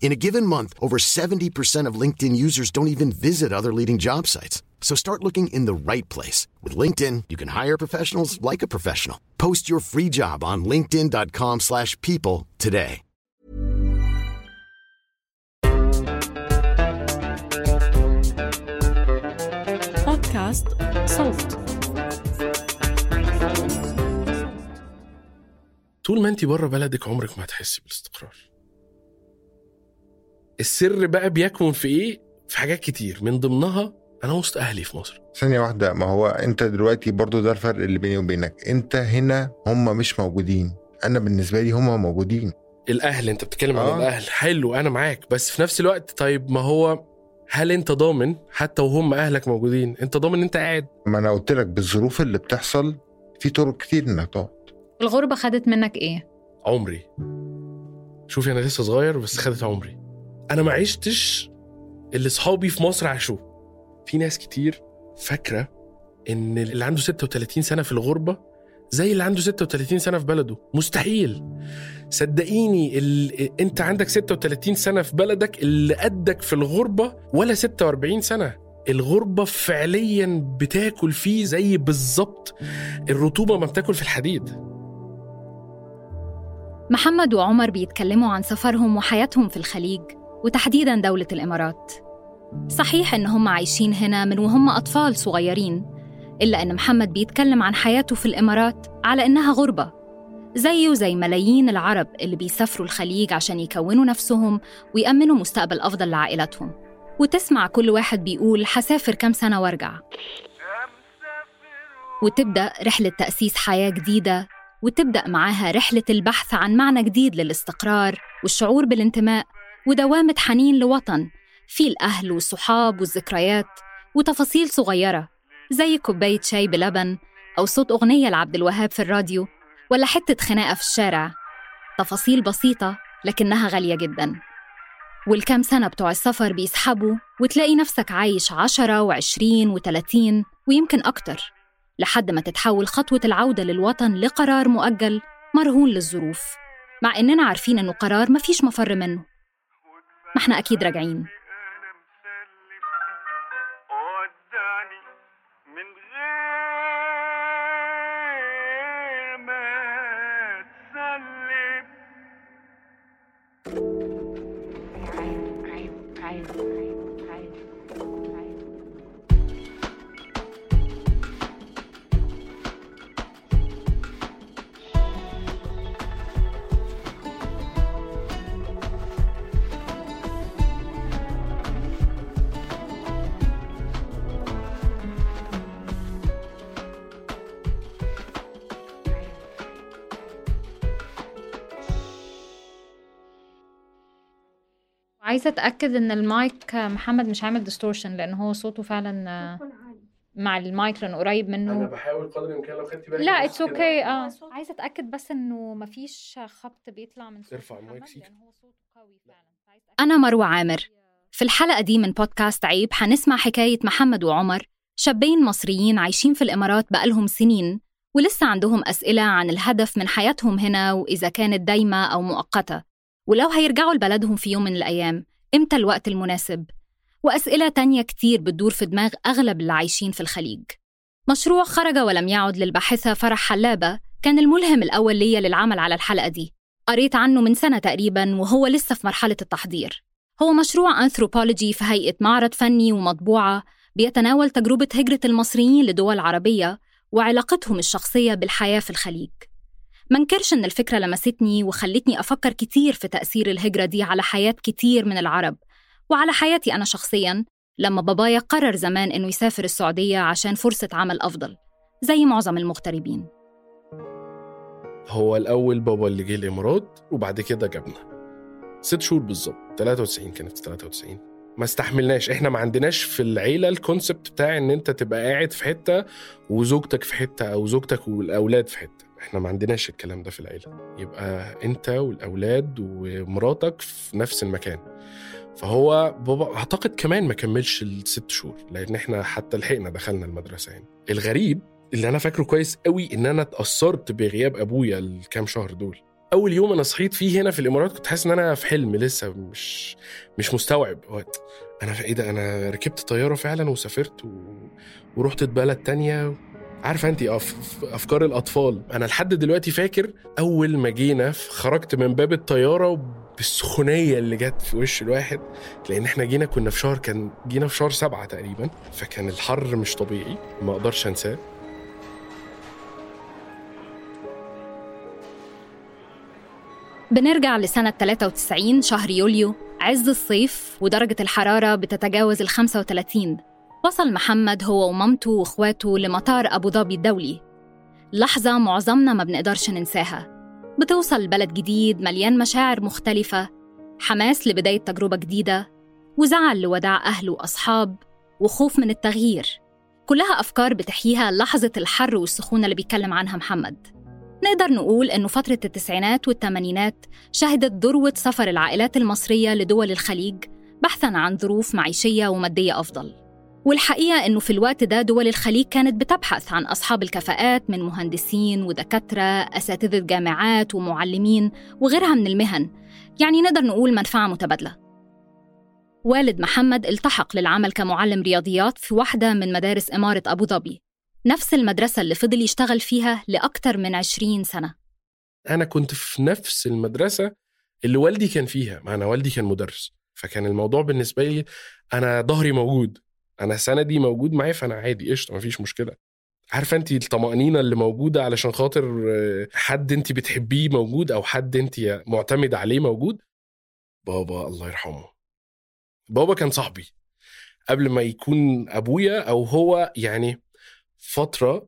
In a given month, over 70% of LinkedIn users don't even visit other leading job sites. So start looking in the right place. With LinkedIn, you can hire professionals like a professional. Post your free job on linkedin.com slash people today. بودكاست صوت طول ما انت بره بلدك عمرك ما هتحسي بالاستقرار السر بقى بيكمن في إيه؟ في حاجات كتير. من ضمنها أنا وسط أهلي في مصر. ثانية واحدة ما هو أنت دلوقتي برضو ده الفرق اللي بيني وبينك. أنت هنا هم مش موجودين. أنا بالنسبة لي هم موجودين. الأهل أنت بتتكلم عن آه. الأهل. حلو أنا معاك. بس في نفس الوقت طيب ما هو هل أنت ضامن حتى وهم أهلك موجودين؟ أنت ضامن إن أنت قاعد. ما أنا قلت لك بالظروف اللي بتحصل في طرق كتير انك تقعد. الغربة خدت منك إيه؟ عمري. شوفي أنا لسه صغير بس خدت عمري. أنا ما عشتش اللي صحابي في مصر عاشوه. في ناس كتير فاكرة إن اللي عنده 36 سنة في الغربة زي اللي عنده 36 سنة في بلده. مستحيل. صدقيني ال... أنت عندك 36 سنة في بلدك اللي قدك في الغربة ولا 46 سنة. الغربة فعليا بتاكل فيه زي بالظبط الرطوبة ما بتاكل في الحديد. محمد وعمر بيتكلموا عن سفرهم وحياتهم في الخليج. وتحديدا دولة الإمارات. صحيح إن هم عايشين هنا من وهم أطفال صغيرين إلا إن محمد بيتكلم عن حياته في الإمارات على إنها غربة زيه زي ملايين العرب اللي بيسافروا الخليج عشان يكونوا نفسهم ويأمنوا مستقبل أفضل لعائلتهم وتسمع كل واحد بيقول حسافر كام سنة وارجع. وتبدأ رحلة تأسيس حياة جديدة وتبدأ معاها رحلة البحث عن معنى جديد للاستقرار والشعور بالانتماء. ودوامة حنين لوطن فيه الأهل والصحاب والذكريات وتفاصيل صغيرة زي كوباية شاي بلبن أو صوت أغنية لعبد الوهاب في الراديو ولا حتة خناقة في الشارع. تفاصيل بسيطة لكنها غالية جدا. والكام سنة بتوع السفر بيسحبوا وتلاقي نفسك عايش عشرة وعشرين وتلاتين ويمكن أكتر لحد ما تتحول خطوة العودة للوطن لقرار مؤجل مرهون للظروف مع إننا عارفين إنه قرار مفيش مفر منه. ما إحنا أكيد راجعين. عايزة أتأكد إن المايك محمد مش عامل distortion لأن هو صوته فعلا مع المايك لأنه قريب منه. بحاول قدر الإمكان لو خدتي بالك لا it's okay آه. عايزة أتأكد بس إنه مفيش خبط بيطلع من صوت ارفع المايك سيكا. لأن هو صوته قوي فعلا. فعايزة أتأكد. أنا مروة عامر. في الحلقة دي من بودكاست عيب حنسمع حكاية محمد وعمر شابين مصريين عايشين في الإمارات بقالهم سنين ولسه عندهم أسئلة عن الهدف من حياتهم هنا وإذا كانت دايمة أو مؤقتة. ولو هيرجعوا لبلدهم في يوم من الأيام إمتى الوقت المناسب؟ وأسئلة تانية كتير بتدور في دماغ أغلب اللي عايشين في الخليج. مشروع خرج ولم يعد للباحثة فرح حلابة كان الملهم الأول ليا للعمل على الحلقة دي. قريت عنه من سنة تقريبا وهو لسه في مرحلة التحضير. هو مشروع أنثروبولوجي في هيئة معرض فني ومطبوعة بيتناول تجربة هجرة المصريين لدول عربية وعلاقتهم الشخصية بالحياة في الخليج. منكرش إن الفكرة لمستني وخلتني أفكر كتير في تأثير الهجرة دي على حياة كتير من العرب. وعلى حياتي أنا شخصياً لما بابايا قرر زمان إنه يسافر السعودية عشان فرصة عمل أفضل زي معظم المغتربين. هو الأول بابا اللي جه الإمارات وبعد كده جابنا. ست شهور بالظبط 93 كانت 93 ما استحملناش إحنا ما عندناش في العيلة الكونسبت بتاع إن أنت تبقى قاعد في حتة وزوجتك في حتة أو زوجتك والأولاد في حتة. إحنا ما عندناش الكلام ده في العيلة. يبقى انت والأولاد ومراتك في نفس المكان. فهو بابا أعتقد كمان ما كملش الست شهور لأن إحنا حتى لحقنا دخلنا المدرسة يعني. الغريب اللي أنا فاكره كويس قوي إن أنا اتأثرت بغياب أبويا الكام شهر دول. أول يوم أنا صحيت فيه هنا في الإمارات كنت حاسس إن أنا في حلم لسه مش مش مستوعب. أنا إيه ده؟ أنا ركبت طيارة فعلا وسافرت و... ورحت بلد تانية عارفة انت أف... أفكار الأطفال. أنا لحد دلوقتي فاكر أول ما جينا خرجت من باب الطيارة بالسخونية اللي جت في وش الواحد لأن إحنا جينا كنا في شهر كان جينا في شهر سبعة تقريبا فكان الحر مش طبيعي ما أقدرش أنساه. بنرجع لسنة 93 شهر يوليو عز الصيف ودرجة الحرارة بتتجاوز ال 35 وصل محمد هو ومامته وإخواته لمطار أبو ظبي الدولي. لحظة معظمنا ما بنقدرش ننساها. بتوصل لبلد جديد مليان مشاعر مختلفة حماس لبداية تجربة جديدة وزعل لوداع أهل وأصحاب وخوف من التغيير. كلها أفكار بتحييها لحظة الحر والسخونة اللي بيتكلم عنها محمد. نقدر نقول إنه فترة التسعينات والثمانينات شهدت ذروة سفر العائلات المصرية لدول الخليج بحثاً عن ظروف معيشية ومادية أفضل. والحقيقة إنه في الوقت ده دول الخليج كانت بتبحث عن أصحاب الكفاءات من مهندسين ودكاترة أساتذة جامعات ومعلمين وغيرها من المهن. يعني نقدر نقول منفعة متبادلة. والد محمد التحق للعمل كمعلم رياضيات في واحدة من مدارس إمارة أبو ظبي. نفس المدرسة اللي فضل يشتغل فيها لأكثر من 20 سنة. أنا كنت في نفس المدرسة اللي والدي كان فيها ما أنا والدي كان مدرس. فكان الموضوع بالنسبة لي أنا ظهري موجود. أنا سندي موجود معايا فأنا عادي قشطة مفيش مشكلة. عارفة انت الطمأنينة اللي موجودة علشان خاطر آه، حد انت بتحبيه موجود أو حد انت معتمد عليه موجود؟ بابا الله يرحمه. بابا كان صاحبي. قبل ما يكون أبويا أو هو يعني فترة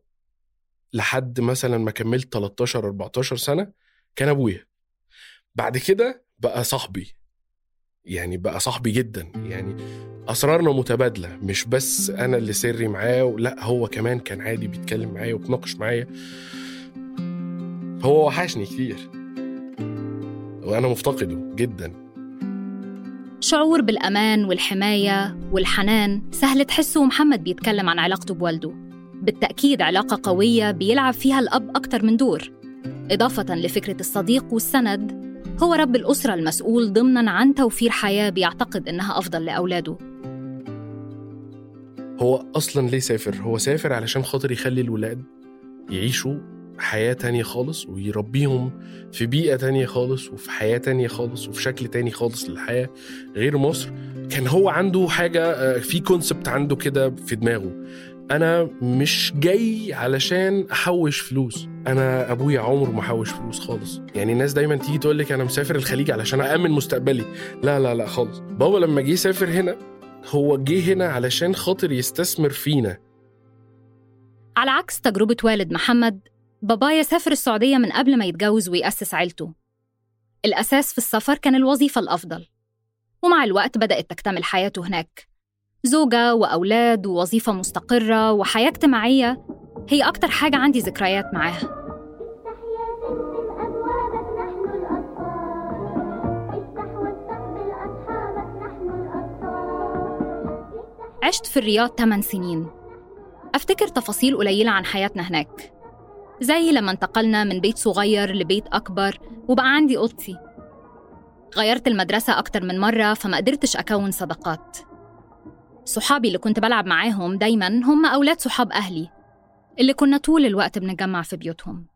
لحد مثلا ما كملت 13 14 سنة كان أبويا. بعد كده بقى صاحبي. يعني بقى صاحبي جدا. يعني أسرارنا متبادلة مش بس أنا اللي سري معاه لأ هو كمان كان عادي بيتكلم معايا وبيتناقش معايا. هو وحشني كتير. وأنا مفتقده جدا. شعور بالأمان والحماية والحنان سهل تحسه محمد بيتكلم عن علاقته بوالده. بالتأكيد علاقة قوية بيلعب فيها الأب أكتر من دور. إضافة لفكرة الصديق والسند هو رب الأسرة المسؤول ضمناً عن توفير حياة بيعتقد إنها أفضل لأولاده. هو أصلا ليه سافر؟ هو سافر علشان خاطر يخلي الولاد يعيشوا حياة تانية خالص ويربيهم في بيئة تانية خالص وفي حياة تانية خالص وفي شكل تاني خالص للحياة غير مصر. كان هو عنده حاجة آه، في كونسبت عنده كده في دماغه. أنا مش جاي علشان أحوش فلوس. أنا أبويا عمره ما حوش فلوس خالص. يعني الناس دايما تيجي تقول لك أنا مسافر الخليج علشان أأمن مستقبلي. لا لا لا خالص. بابا لما جه سافر هنا هو جه هنا علشان خاطر يستثمر فينا. على عكس تجربة والد محمد بابايا سافر السعودية من قبل ما يتجوز ويأسس عيلته. الأساس في السفر كان الوظيفة الأفضل. ومع الوقت بدأت تكتمل حياته هناك. زوجة وأولاد ووظيفة مستقرة وحياة اجتماعية هي أكتر حاجة عندي ذكريات معاها. عشت في الرياض 8 سنين. أفتكر تفاصيل قليلة عن حياتنا هناك زي لما انتقلنا من بيت صغير لبيت أكبر وبقى عندي أوضتي. غيرت المدرسة أكتر من مرة فما قدرتش أكون صداقات. صحابي اللي كنت بلعب معاهم دايما هم أولاد صحاب أهلي اللي كنا طول الوقت بنتجمع في بيوتهم.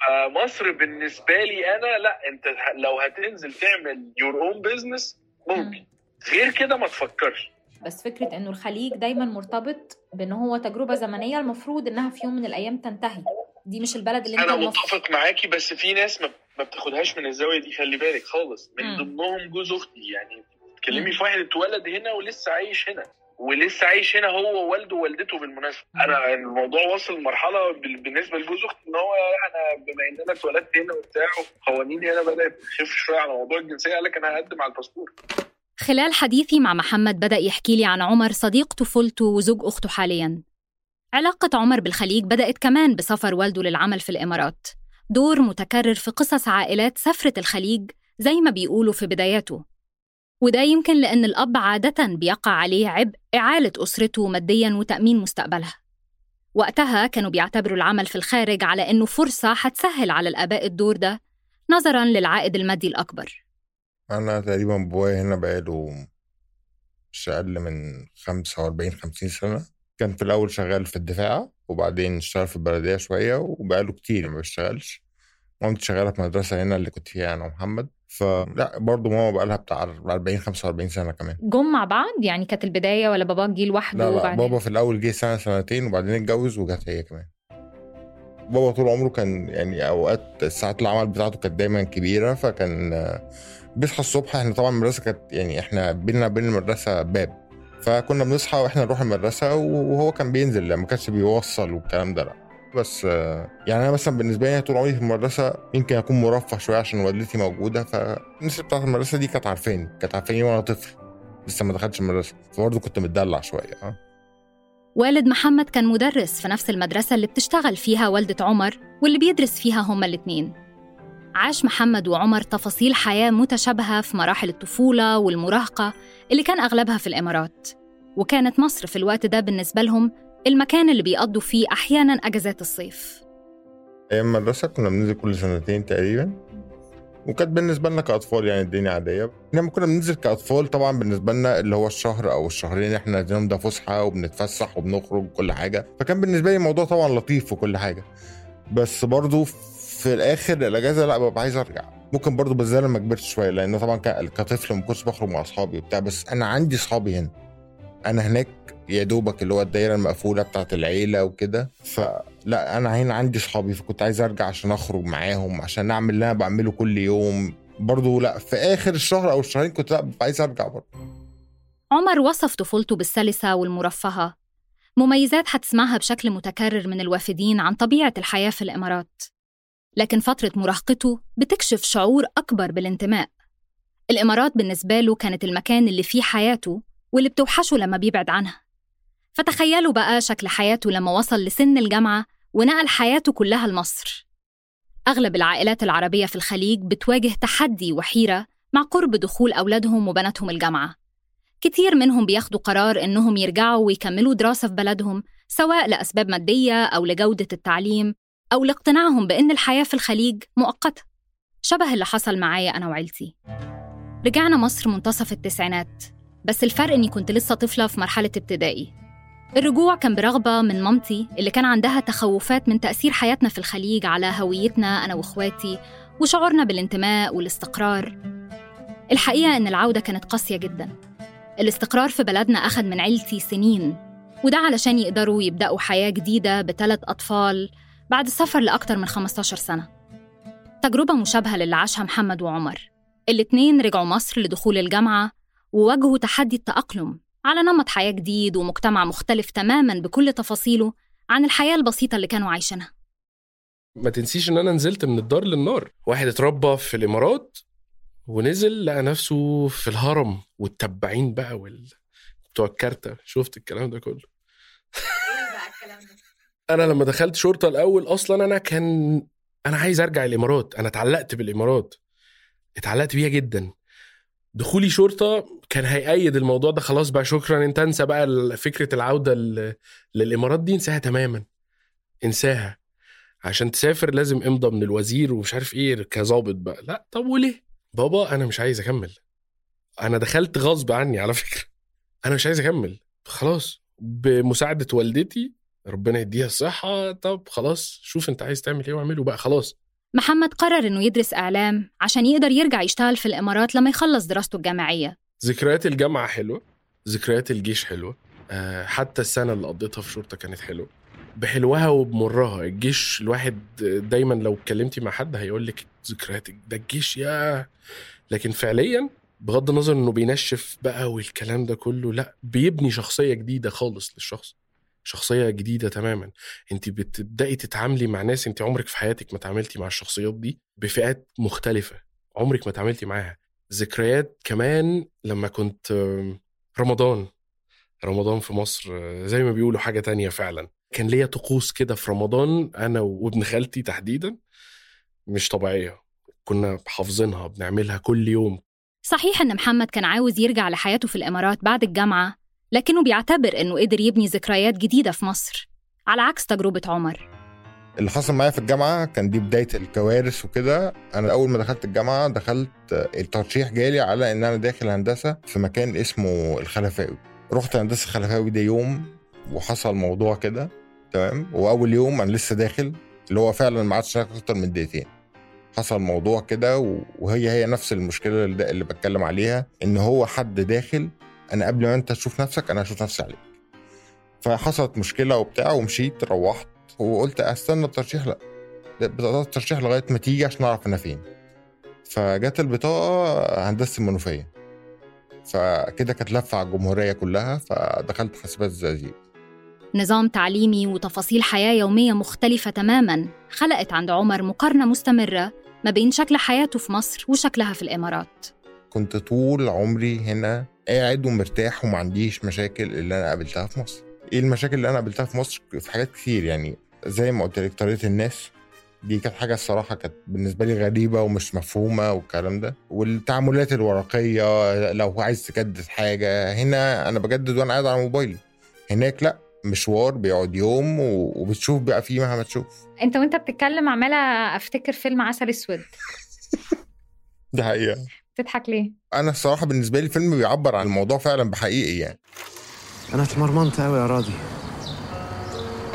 فمصر بالنسبة لي أنا لا أنت لو هتنزل تعمل your own business ممكن. غير كده ما تفكرش. بس فكرة إنه الخليج دايما مرتبط بإن هو تجربة زمنية المفروض إنها في يوم من الأيام تنتهي. دي مش البلد اللي أنت أنا المف- متفق معاكي بس في ناس ما, ما بتاخدهاش من الزاوية دي خلي بالك خالص. من مم. ضمنهم جوز أختي يعني بتتكلمي مم. في واحد اتولد هنا ولسه عايش هنا ولسه عايش هنا هو ووالده ووالدته بالمناسبة. أنا الموضوع وصل لمرحلة بال- بالنسبة لجوز أختي إن هو أنا بما إن أنا اتولدت هنا وبتاع قوانيني هنا بدأت تخف شوية على موضوع الجنسية قال لك أنا هقدم على الباسبور. خلال حديثي مع محمد بدأ يحكي لي عن عمر صديق طفولته وزوج أخته حالياً. علاقة عمر بالخليج بدأت كمان بسفر والده للعمل في الإمارات. دور متكرر في قصص عائلات سافرت الخليج زي ما بيقولوا في بداياته. وده يمكن لأن الأب عادة بيقع عليه عبء إعالة أسرته مادياً وتأمين مستقبلها. وقتها كانوا بيعتبروا العمل في الخارج على إنه فرصة حتسهل على الآباء الدور ده نظراً للعائد المادي الأكبر. أنا تقريبا بابايا هنا بقاله مش أقل من 45 50 سنة. كان في الأول شغال في الدفاع وبعدين اشتغل في البلدية شوية وبقاله كتير ما بيشتغلش. مامتي شغاله في مدرسة هنا اللي كنت فيها أنا ومحمد. فلا برضه ماما بقالها بتاع 40 45 سنة كمان. جم مع بعض؟ يعني كانت البداية ولا باباك جه لوحده لا لا وبعدين؟ بابا في الأول جه سنة سنتين وبعدين اتجوز وجت هي كمان. بابا طول عمره كان يعني أوقات ساعات العمل بتاعته كانت دايما كبيرة فكان بيصحى الصبح. إحنا طبعا المدرسة كانت يعني إحنا بيننا وبين المدرسة باب فكنا بنصحى وإحنا نروح المدرسة وهو كان بينزل ما كانش بيوصل والكلام ده لا. بس يعني أنا مثلا بالنسبة لي طول عمري في المدرسة يمكن أكون مرفه شوية عشان والدتي موجودة فالناس بتاعت المدرسة دي كانت عارفاني كانت عارفاني وأنا طفل لسه ما دخلتش المدرسة فبرضه كنت متدلع شوية والد محمد كان مدرس في نفس المدرسة اللي بتشتغل فيها والدة عمر واللي بيدرس فيها هما الاتنين. عاش محمد وعمر تفاصيل حياة متشابهة في مراحل الطفولة والمراهقة اللي كان أغلبها في الإمارات وكانت مصر في الوقت ده بالنسبة لهم المكان اللي بيقضوا فيه أحياناً أجازات الصيف. أيام المدرسة كنا بننزل كل سنتين تقريبا. وكانت بالنسبة لنا كأطفال يعني الدنيا عادية. لما كنا بننزل كأطفال طبعا بالنسبة لنا اللي هو الشهر أو الشهرين إحنا نازلين ده فسحة وبنتفسح وبنخرج وكل حاجة. فكان بالنسبة لي الموضوع طبعا لطيف وكل حاجة. بس برضو في الآخر الأجازة لا ببقى عايز أرجع. ممكن برضو بالذات لما كبرت شوية لأن طبعا كطفل ما كنتش بخرج مع أصحابي وبتاع. بس أنا عندي أصحابي هنا. أنا هناك يا دوبك اللي هو الدايرة المقفولة بتاعت العيلة وكده. فلا أنا هنا عندي صحابي فكنت عايز أرجع عشان أخرج معاهم عشان أعمل اللي أنا بعمله كل يوم. برضو لا في آخر الشهر أو الشهرين كنت لا عايز أرجع برضو. عمر وصف طفولته بالسلسة والمرفهة. مميزات هتسمعها بشكل متكرر من الوافدين عن طبيعة الحياة في الإمارات. لكن فترة مراهقته بتكشف شعور أكبر بالانتماء. الإمارات بالنسبة له كانت المكان اللي فيه حياته واللي بتوحشه لما بيبعد عنها. فتخيلوا بقى شكل حياته لما وصل لسن الجامعة ونقل حياته كلها لمصر. أغلب العائلات العربية في الخليج بتواجه تحدي وحيرة مع قرب دخول أولادهم وبناتهم الجامعة. كتير منهم بياخدوا قرار إنهم يرجعوا ويكملوا دراسة في بلدهم سواء لأسباب مادية أو لجودة التعليم أو لاقتناعهم بإن الحياة في الخليج مؤقتة. شبه اللي حصل معايا أنا وعيلتي. رجعنا مصر منتصف التسعينات بس الفرق إني كنت لسه طفلة في مرحلة ابتدائي. الرجوع كان برغبة من مامتي اللي كان عندها تخوفات من تأثير حياتنا في الخليج على هويتنا أنا وإخواتي وشعورنا بالانتماء والاستقرار. الحقيقة إن العودة كانت قاسية جدا. الاستقرار في بلدنا أخذ من عيلتي سنين وده علشان يقدروا يبدأوا حياة جديدة بثلاث أطفال بعد السفر لأكتر من 15 سنة. تجربة مشابهة للي عاشها محمد وعمر. الاتنين رجعوا مصر لدخول الجامعة وواجهوا تحدي التأقلم. على نمط حياة جديد ومجتمع مختلف تماماً بكل تفاصيله عن الحياة البسيطة اللي كانوا عايشينها. ما تنسيش إن أنا نزلت من الدار للنار. واحد اتربى في الإمارات ونزل لقى نفسه في الهرم والتبعين بقى وال بتوع الكارتة. شفت الكلام ده كله؟ أنا لما دخلت شرطة الأول أصلا أنا كان أنا عايز أرجع الإمارات. أنا اتعلقت بالإمارات. اتعلقت بيها جدا. دخولي شرطة كان هيأيد الموضوع ده. خلاص بقى شكرا. انت انسى بقى فكرة العودة للإمارات دي. انساها تماما. انساها. عشان تسافر لازم امضى من الوزير ومش عارف إيه كظابط بقى. لا طب وليه؟ بابا أنا مش عايز أكمل. أنا دخلت غصب عني على فكرة. أنا مش عايز أكمل. خلاص. بمساعدة والدتي ربنا يديها الصحة. طب خلاص شوف انت عايز تعمل إيه واعمله بقى. خلاص. محمد قرر إنه يدرس إعلام عشان يقدر يرجع يشتغل في الإمارات لما يخلص دراسته الجامعية. ذكريات الجامعة حلوة ذكريات الجيش حلوة آه، حتى السنة اللي قضيتها في شرطة كانت حلوة. بحلوها وبمرها الجيش الواحد دايما لو اتكلمتي مع حد هيقول لك ذكريات ده الجيش يا لكن فعليا بغض النظر إنه بينشف بقى والكلام ده كله لا بيبني شخصية جديدة خالص للشخص. شخصية جديدة تماما. انت بتبدأي تتعاملي مع ناس انت عمرك في حياتك ما تعاملتي مع الشخصيات دي بفئات مختلفة. عمرك ما تعاملتي معاها. ذكريات كمان لما كنت رمضان. رمضان في مصر آه، زي ما بيقولوا حاجة تانية فعلا. كان ليا طقوس كده في رمضان أنا وابن خالتي تحديدا. مش طبيعية. كنا حافظينها بنعملها كل يوم. صحيح إن محمد كان عاوز يرجع لحياته في الإمارات بعد الجامعة. لكنه بيعتبر إنه قدر يبني ذكريات جديدة في مصر على عكس تجربة عمر. اللي حصل معايا في الجامعة كان دي بداية الكوارث وكده. أنا أول ما دخلت الجامعة دخلت الترشيح جالي على إن أنا داخل هندسة في مكان اسمه الخلفاوي. رحت هندسة الخلفاوي ده يوم وحصل موضوع كده تمام؟ وأول يوم أنا لسه داخل اللي هو فعلا ما عادش أكتر من دقيقتين. حصل موضوع كده وهي هي نفس المشكلة اللي, بتكلم عليها إن هو حد داخل أنا قبل ما أنت تشوف نفسك أنا هشوف نفسي عليك. فحصلت مشكلة وبتاع ومشيت روحت وقلت أستنى الترشيح لا بطاقات الترشيح لغاية ما تيجي عشان أعرف أنا فين. فجت البطاقة هندسة المنوفية. فكده كانت لفة على الجمهورية كلها فدخلت حاسبات الزقازيق. نظام تعليمي وتفاصيل حياة يومية مختلفة تماماً خلقت عند عمر مقارنة مستمرة ما بين شكل حياته في مصر وشكلها في الإمارات. كنت طول عمري هنا قاعد ومرتاح وما عنديش مشاكل اللي أنا قابلتها في مصر. إيه المشاكل اللي أنا قابلتها في مصر؟ في حاجات كتير يعني زي ما قلت لك طريقة الناس. دي كانت حاجة الصراحة كانت بالنسبة لي غريبة ومش مفهومة والكلام ده. والتعاملات الورقية لو عايز تجدد حاجة هنا أنا بجدد وأنا قاعد على موبايلي. هناك لأ مشوار بيقعد يوم وبتشوف بقى فيه مهما تشوف. أنت وأنت بتتكلم عمالة أفتكر فيلم عسل أسود. دي حقيقة. تضحك ليه؟ أنا الصراحة بالنسبة لي الفيلم بيعبر عن الموضوع فعلا بحقيقي يعني. أنا اتمرمنت قوي يا راضي.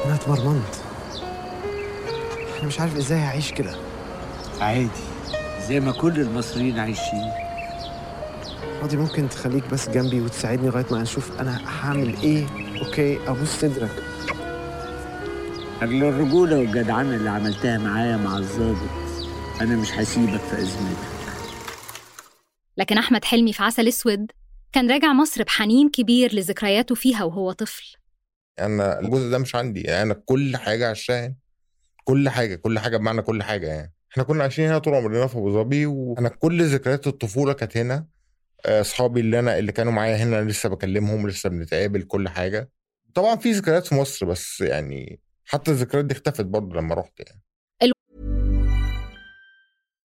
أنا اتمرمنت. أنا مش عارف إزاي هعيش كده. عادي. زي ما كل المصريين عايشين. راضي ممكن تخليك بس جنبي وتساعدني لغاية ما نشوف أنا هعمل إيه؟ أوكي أبوس صدرك. أجل الرجولة والجدعنة اللي عملتها معايا مع الظابط أنا مش هسيبك في أزمتك. لكن أحمد حلمي في عسل أسود كان راجع مصر بحنين كبير لذكرياته فيها وهو طفل. أنا الجزء ده مش عندي يعني أنا كل حاجة عشان هنا. كل حاجة كل حاجة بمعنى كل حاجة يعني. إحنا كنا عايشين هنا طول عمرنا في أبو ظبي وأنا كل ذكريات الطفولة كانت هنا. آه، أصحابي اللي أنا اللي كانوا معايا هنا أنا لسه بكلمهم لسه بنتقابل كل حاجة. طبعا في ذكريات في مصر بس يعني حتى الذكريات دي اختفت برضه لما رحت يعني.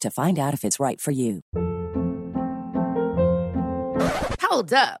to find out if it's right for you. Hold up.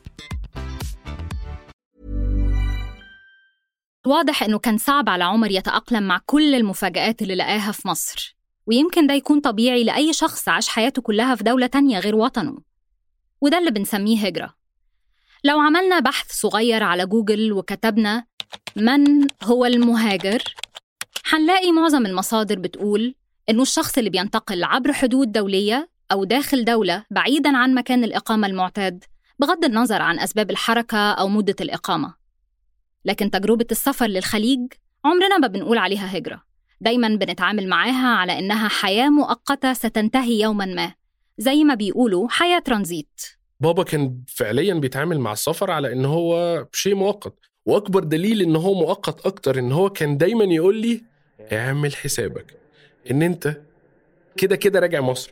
واضح إنه كان صعب على عمر يتأقلم مع كل المفاجآت اللي لقاها في مصر ويمكن ده يكون طبيعي لأي شخص عاش حياته كلها في دولة تانية غير وطنه. وده اللي بنسميه هجرة. لو عملنا بحث صغير على جوجل وكتبنا من هو المهاجر هنلاقي معظم المصادر بتقول إنه الشخص اللي بينتقل عبر حدود دولية أو داخل دولة بعيداً عن مكان الإقامة المعتاد بغض النظر عن أسباب الحركة أو مدة الإقامة. لكن تجربة السفر للخليج عمرنا ما بنقول عليها هجرة. دايما بنتعامل معاها على إنها حياة مؤقتة ستنتهي يوما ما. زي ما بيقولوا حياة ترانزيت. بابا كان فعليا بيتعامل مع السفر على إن هو شيء مؤقت. وأكبر دليل إن هو مؤقت أكتر إن هو كان دايما يقول لي اعمل حسابك إن أنت كده كده راجع مصر.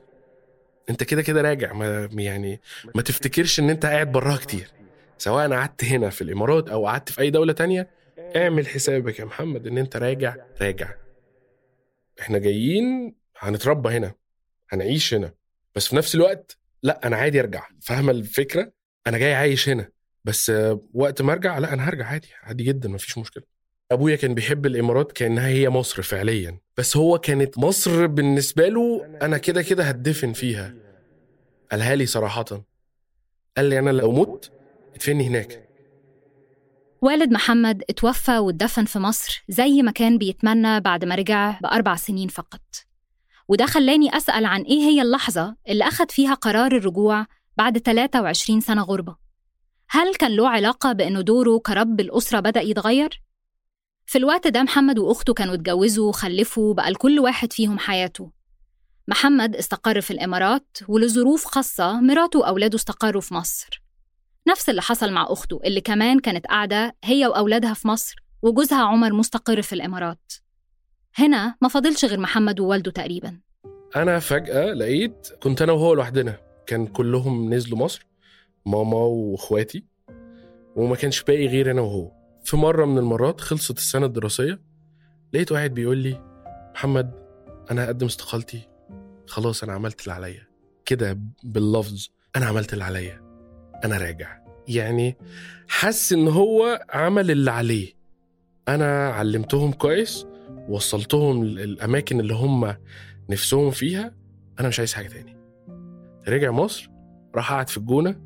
أنت كده كده راجع. ما يعني ما تفتكرش إن أنت قاعد براها كتير. سواء قعدت هنا في الإمارات أو قعدت في أي دولة تانية اعمل حسابك يا محمد إن أنت راجع راجع. إحنا جايين هنتربى هنا هنعيش هنا. بس في نفس الوقت لا أنا عادي أرجع. فاهمة الفكرة؟ أنا جاي عايش هنا. بس وقت ما أرجع لا أنا هرجع عادي عادي جدا مفيش مشكلة. أبويا كان بيحب الإمارات كأنها هي مصر فعليا. بس هو كانت مصر بالنسبة له أنا كده كده هتدفن فيها. قالها لي صراحة قال لي أنا لو مت ادفني هناك؟ والد محمد اتوفى واتدفن في مصر زي ما كان بيتمنى بعد ما رجع بأربع سنين فقط. وده خلاني أسأل عن إيه هي اللحظة اللي أخد فيها قرار الرجوع بعد 23 سنة غربة؟ هل كان له علاقة بأنه دوره كرب الأسرة بدأ يتغير؟ في الوقت ده محمد وأخته كانوا اتجوزوا وخلفوا بقى لكل واحد فيهم حياته. محمد استقر في الإمارات ولظروف خاصة مراته وأولاده استقروا في مصر. نفس اللي حصل مع أخته اللي كمان كانت قاعدة هي وأولادها في مصر وجوزها عمر مستقر في الإمارات. هنا ما فاضلش غير محمد ووالده تقريبا. أنا فجأة لقيت كنت أنا وهو لوحدنا. كان كلهم نزلوا مصر ماما وإخواتي وما كانش باقي غير أنا وهو. في مرة من المرات خلصت السنة الدراسية لقيت واحد بيقول لي محمد أنا هقدم استقالتي. خلاص أنا عملت اللي عليا. كده باللفظ أنا عملت اللي عليا. أنا راجع. يعني حس إن هو عمل اللي عليه. أنا علمتهم كويس وصلتهم الأماكن اللي هم نفسهم فيها. أنا مش عايز حاجة تاني. رجع مصر راح قعد في الجونة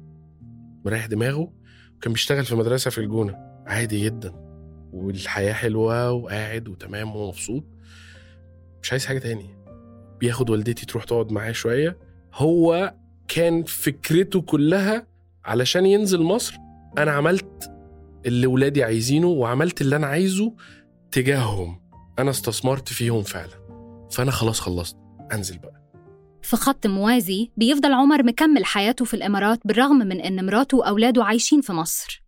مريح دماغه. وكان بيشتغل في مدرسة في الجونة. عادي جدا. والحياة حلوة وقاعد وتمام ومبسوط. مش عايز حاجة تاني. بياخد والدتي تروح تقعد معاه شوية. هو كان فكرته كلها علشان ينزل مصر أنا عملت اللي ولادي عايزينه وعملت اللي أنا عايزه تجاههم. أنا استثمرت فيهم فعلا. فأنا خلاص خلصت. أنزل بقى. في خط موازي بيفضل عمر مكمل حياته في الإمارات بالرغم من إن مراته وأولاده عايشين في مصر.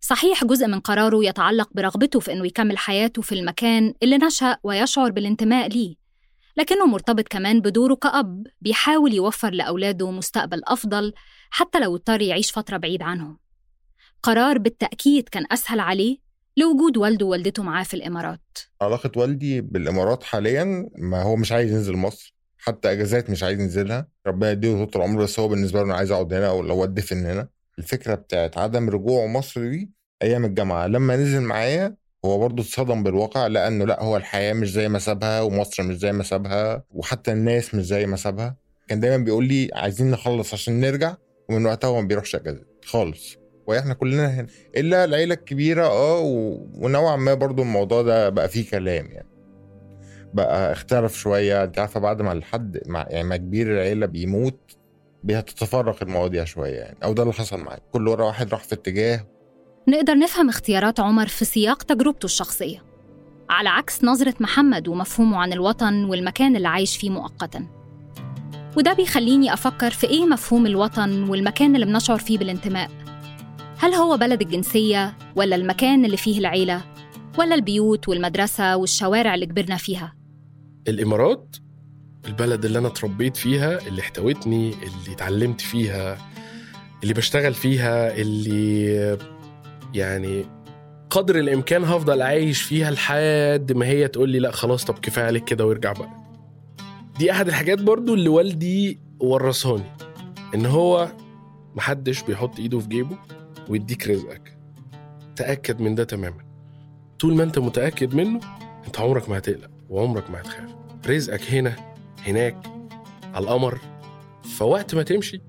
صحيح جزء من قراره يتعلق برغبته في إنه يكمل حياته في المكان اللي نشأ ويشعر بالانتماء ليه. لكنه مرتبط كمان بدوره كأب بيحاول يوفر لأولاده مستقبل أفضل حتى لو اضطر يعيش فترة بعيد عنهم. قرار بالتأكيد كان أسهل عليه لوجود والده ووالدته معاه في الإمارات. علاقة والدي بالإمارات حاليا ما هو مش عايز ينزل مصر حتى أجازات مش عايز ينزلها. ربنا يديله طول العمر بس هو بالنسبة له أنا عايز اقعد هنا أو لو ادفن هنا. الفكرة بتاعت عدم رجوعه مصر دي أيام الجامعة. لما نزل معايا هو برضه اتصدم بالواقع لأنه لأ هو الحياة مش زي ما سابها ومصر مش زي ما سابها وحتى الناس مش زي ما سابها. كان دايما بيقول لي عايزين نخلص عشان نرجع. ومن وقتها هو ما بيروحش اجازات خالص. وإحنا كلنا هنا إلا العيلة الكبيرة آه و... ونوعا ما برضه الموضوع ده بقى فيه كلام يعني. بقى اختلف شوية. أنت عارفة بعد ما الحد مع يعني ما كبير العيلة بيموت بتتفرق المواضيع شوية يعني. أو ده اللي حصل معايا. كل ورا واحد راح في اتجاه. نقدر نفهم اختيارات عمر في سياق تجربته الشخصية. على عكس نظرة محمد ومفهومه عن الوطن والمكان اللي عايش فيه مؤقتا. وده بيخليني أفكر في إيه مفهوم الوطن والمكان اللي بنشعر فيه بالانتماء. هل هو بلد الجنسية ولا المكان اللي فيه العيلة ولا البيوت والمدرسة والشوارع اللي كبرنا فيها؟ الإمارات البلد اللي أنا اتربيت فيها اللي احتوتني اللي اتعلمت فيها اللي بشتغل فيها اللي يعني قدر الإمكان هفضل عايش فيها لحد ما هي تقول لي لا خلاص طب كفاية عليك كده وارجع بقى. دي أحد الحاجات برضو اللي والدي ورثهاني إن هو محدش بيحط إيده في جيبه ويديك رزقك. تأكد من ده تماما. طول ما أنت متأكد منه أنت عمرك ما هتقلق وعمرك ما هتخاف. رزقك هنا هناك على القمر. فوقت ما تمشي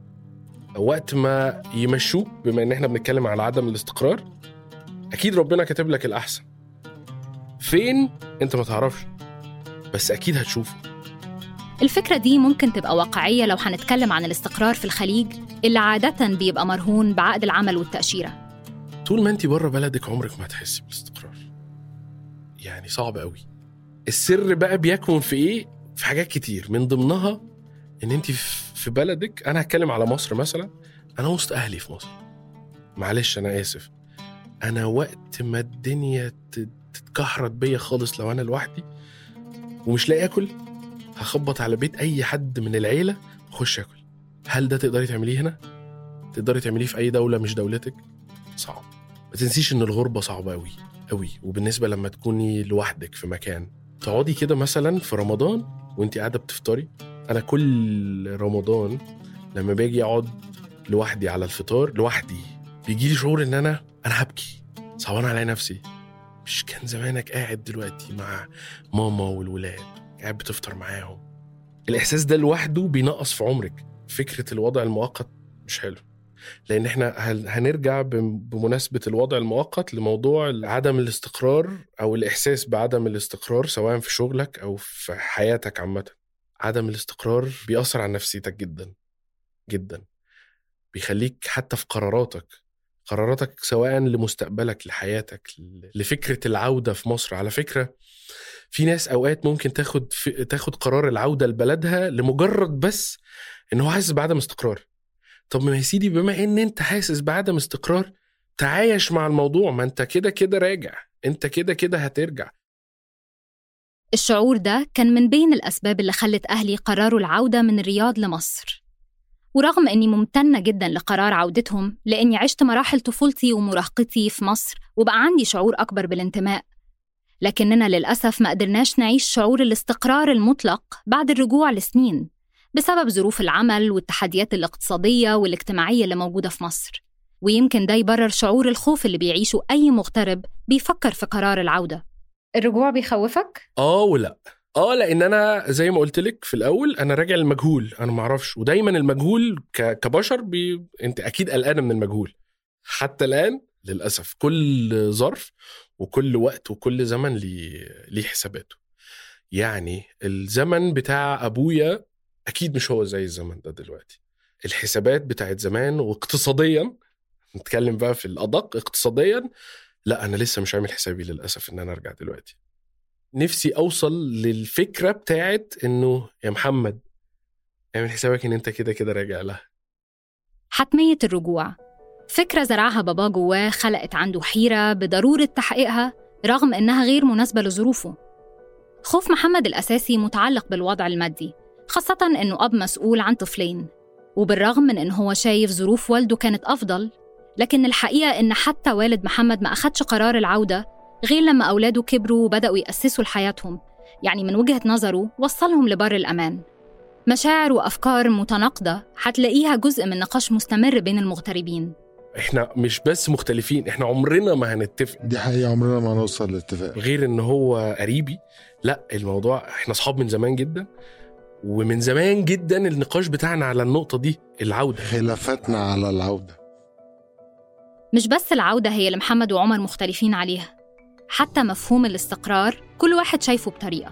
وقت ما يمشوك بما إن إحنا بنتكلم على عدم الاستقرار أكيد ربنا كاتب لك الأحسن. فين؟ أنت ما تعرفش. بس أكيد هتشوفه. الفكرة دي ممكن تبقى واقعية لو هنتكلم عن الاستقرار في الخليج اللي عادة بيبقى مرهون بعقد العمل والتأشيرة. طول ما انت بره بلدك عمرك ما هتحسي بالاستقرار. يعني صعب قوي. السر بقى بيكمن في إيه؟ في حاجات كتير. من ضمنها ان انت في بلدك أنا هتكلم على مصر مثلا. أنا وسط أهلي في مصر. معلش أنا آسف. أنا وقت ما الدنيا تتكحرت بيا خالص لو أنا لوحدي ومش لاقي اكل هخبط على بيت أي حد من العيلة وأخش آكل. هل ده تقدري تعمليه هنا؟ تقدري تعمليه في أي دولة مش دولتك؟ صعب. ما تنسيش إن الغربة صعبة قوي قوي وبالنسبة لما تكوني لوحدك في مكان تقعدي كده مثلا في رمضان وانت قاعدة بتفطري. أنا كل رمضان لما باجي أقعد لوحدي على الفطار لوحدي. بيجي لي شعور إن أنا أنا هبكي. صعبان على نفسي. مش كان زمانك قاعد دلوقتي مع ماما والولاد. قاعد بتفطر معاهم. الإحساس ده لوحده بينقص في عمرك. فكرة الوضع المؤقت مش حلو. لأن إحنا هنرجع بمناسبة الوضع المؤقت لموضوع عدم الاستقرار أو الإحساس بعدم الاستقرار سواء في شغلك أو في حياتك عامة. عدم الاستقرار بيأثر على نفسيتك جدا جدا. بيخليك حتى في قراراتك قراراتك سواء لمستقبلك لحياتك لفكرة العودة في مصر. على فكرة في ناس أوقات ممكن تاخد في تاخد قرار العودة لبلدها لمجرد بس إن هو حاسس بعدم استقرار. طب ما يا سيدي بما إن أنت حاسس بعدم استقرار تعايش مع الموضوع. ما أنت كده كده راجع. أنت كده كده هترجع. الشعور ده كان من بين الأسباب اللي خلت أهلي قرروا العودة من الرياض لمصر. ورغم أني ممتنة جدا لقرار عودتهم لأني عشت مراحل طفولتي ومراهقتي في مصر وبقى عندي شعور أكبر بالانتماء. لكننا للأسف ما قدرناش نعيش شعور الاستقرار المطلق بعد الرجوع لسنين بسبب ظروف العمل والتحديات الاقتصادية والاجتماعية اللي موجودة في مصر. ويمكن ده يبرر شعور الخوف اللي بيعيشه أي مغترب بيفكر في قرار العودة. الرجوع بيخوفك؟ آه ولا. آه لأن أنا زي ما قلت لك في الأول أنا راجع المجهول أنا ما أعرفش. ودايما المجهول. كبشر بي... أنت أكيد قلقانه من المجهول. حتى الآن للأسف كل ظرف وكل وقت وكل زمن ليه ليه حساباته. يعني الزمن بتاع أبويا أكيد مش هو زي الزمن ده دلوقتي. الحسابات بتاعت زمان واقتصاديا نتكلم بقى في الأدق اقتصاديا لا أنا لسه مش عامل حسابي للأسف إن أنا أرجع دلوقتي. نفسي أوصل للفكرة بتاعت إنه يا محمد اعمل حسابك إن أنت كده كده راجع لها. حتمية الرجوع. فكرة زرعها بابا جواه خلقت عنده حيرة بضرورة تحقيقها رغم إنها غير مناسبة لظروفه. خوف محمد الأساسي متعلق بالوضع المادي خاصة إنه أب مسؤول عن طفلين وبالرغم من انه هو شايف ظروف والده كانت أفضل لكن الحقيقة إن حتى والد محمد ما أخدش قرار العودة غير لما أولاده كبروا وبدأوا يأسسوا لحياتهم يعني من وجهة نظره وصلهم لبر الأمان. مشاعر وأفكار متناقضة حتلاقيها جزء من نقاش مستمر بين المغتربين. إحنا مش بس مختلفين إحنا عمرنا ما هنتفق. دي حقيقة عمرنا ما هنوصل لاتفاق. غير إن هو قريبي لا الموضوع إحنا أصحاب من زمان جدا ومن زمان جدا النقاش بتاعنا على النقطة دي العودة. خلافاتنا على العودة. مش بس العودة هي اللي محمد وعمر مختلفين عليها. حتى مفهوم الاستقرار كل واحد شايفه بطريقة.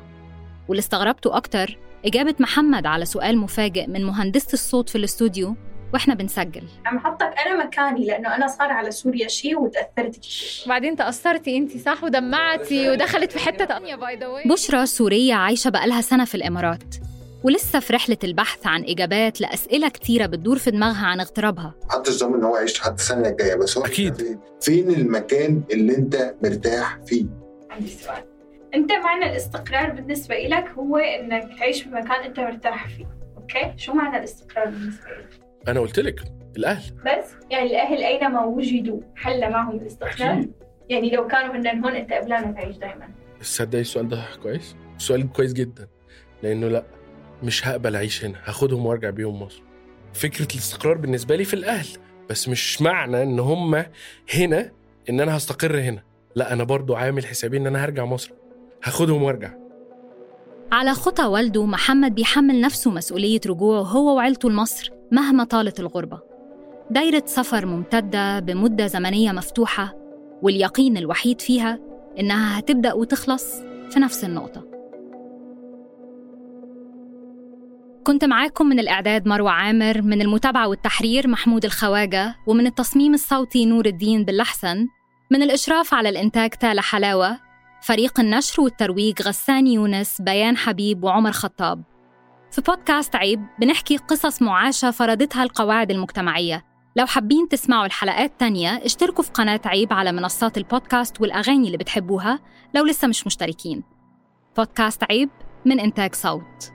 واللي استغربته أكتر إجابة محمد على سؤال مفاجئ من مهندسة الصوت في الاستوديو وإحنا بنسجل. عم حطك أنا مكاني لأنه أنا صار على سوريا شيء وتأثرت شيء وبعدين تأثرتي أنت صح؟ ودمعتي ودخلت في حتة ثانية باي ذا بشرى سورية عايشة بقالها سنة في الإمارات. ولسه في رحلة البحث عن إجابات لأسئلة كتيرة بتدور في دماغها عن اغترابها محدش ضامن إن هو يعيش لحد السنة الجاية بس هو أكيد فين؟ المكان اللي أنت مرتاح فيه؟ عندي سؤال أنت معنى الاستقرار بالنسبة لك هو إنك تعيش في مكان أنت مرتاح فيه أوكي؟ شو معنى الاستقرار بالنسبة لك؟ أنا قلت لك الأهل بس يعني الأهل أينما وجدوا حل معهم الاستقرار أكيد. يعني لو كانوا هن هون أنت قبلانه تعيش دائما تصدقي السؤال ده كويس؟ سؤال كويس جدا لأنه لأ مش هقبل أعيش هنا هاخدهم وأرجع بيهم مصر. فكرة الاستقرار بالنسبة لي في الأهل بس مش معنى إن هم هنا إن أنا هستقر هنا. لا أنا برضو عامل حسابي إن أنا هرجع مصر. هاخدهم وأرجع. على خطى والده محمد بيحمل نفسه مسؤولية رجوعه هو وعيلته لمصر مهما طالت الغربة. دايرة سفر ممتدة بمدة زمنية مفتوحة واليقين الوحيد فيها إنها هتبدأ وتخلص في نفس النقطة. كنت معاكم من الإعداد مروة عامر من المتابعة والتحرير محمود الخواجة ومن التصميم الصوتي نور الدين باللحسن من الإشراف على الإنتاج تالا حلاوة فريق النشر والترويج غسان يونس بيان حبيب وعمر خطاب. في بودكاست عيب بنحكي قصص معاشة فرضتها القواعد المجتمعية. لو حابين تسمعوا الحلقات تانية اشتركوا في قناة عيب على منصات البودكاست والأغاني اللي بتحبوها لو لسه مش مشتركين. بودكاست عيب من إنتاج صوت.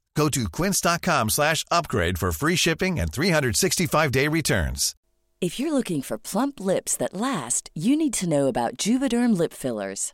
Go to quince.com slash upgrade for free shipping and 365-day returns. If you're looking for plump lips that last, you need to know about Juvederm lip fillers.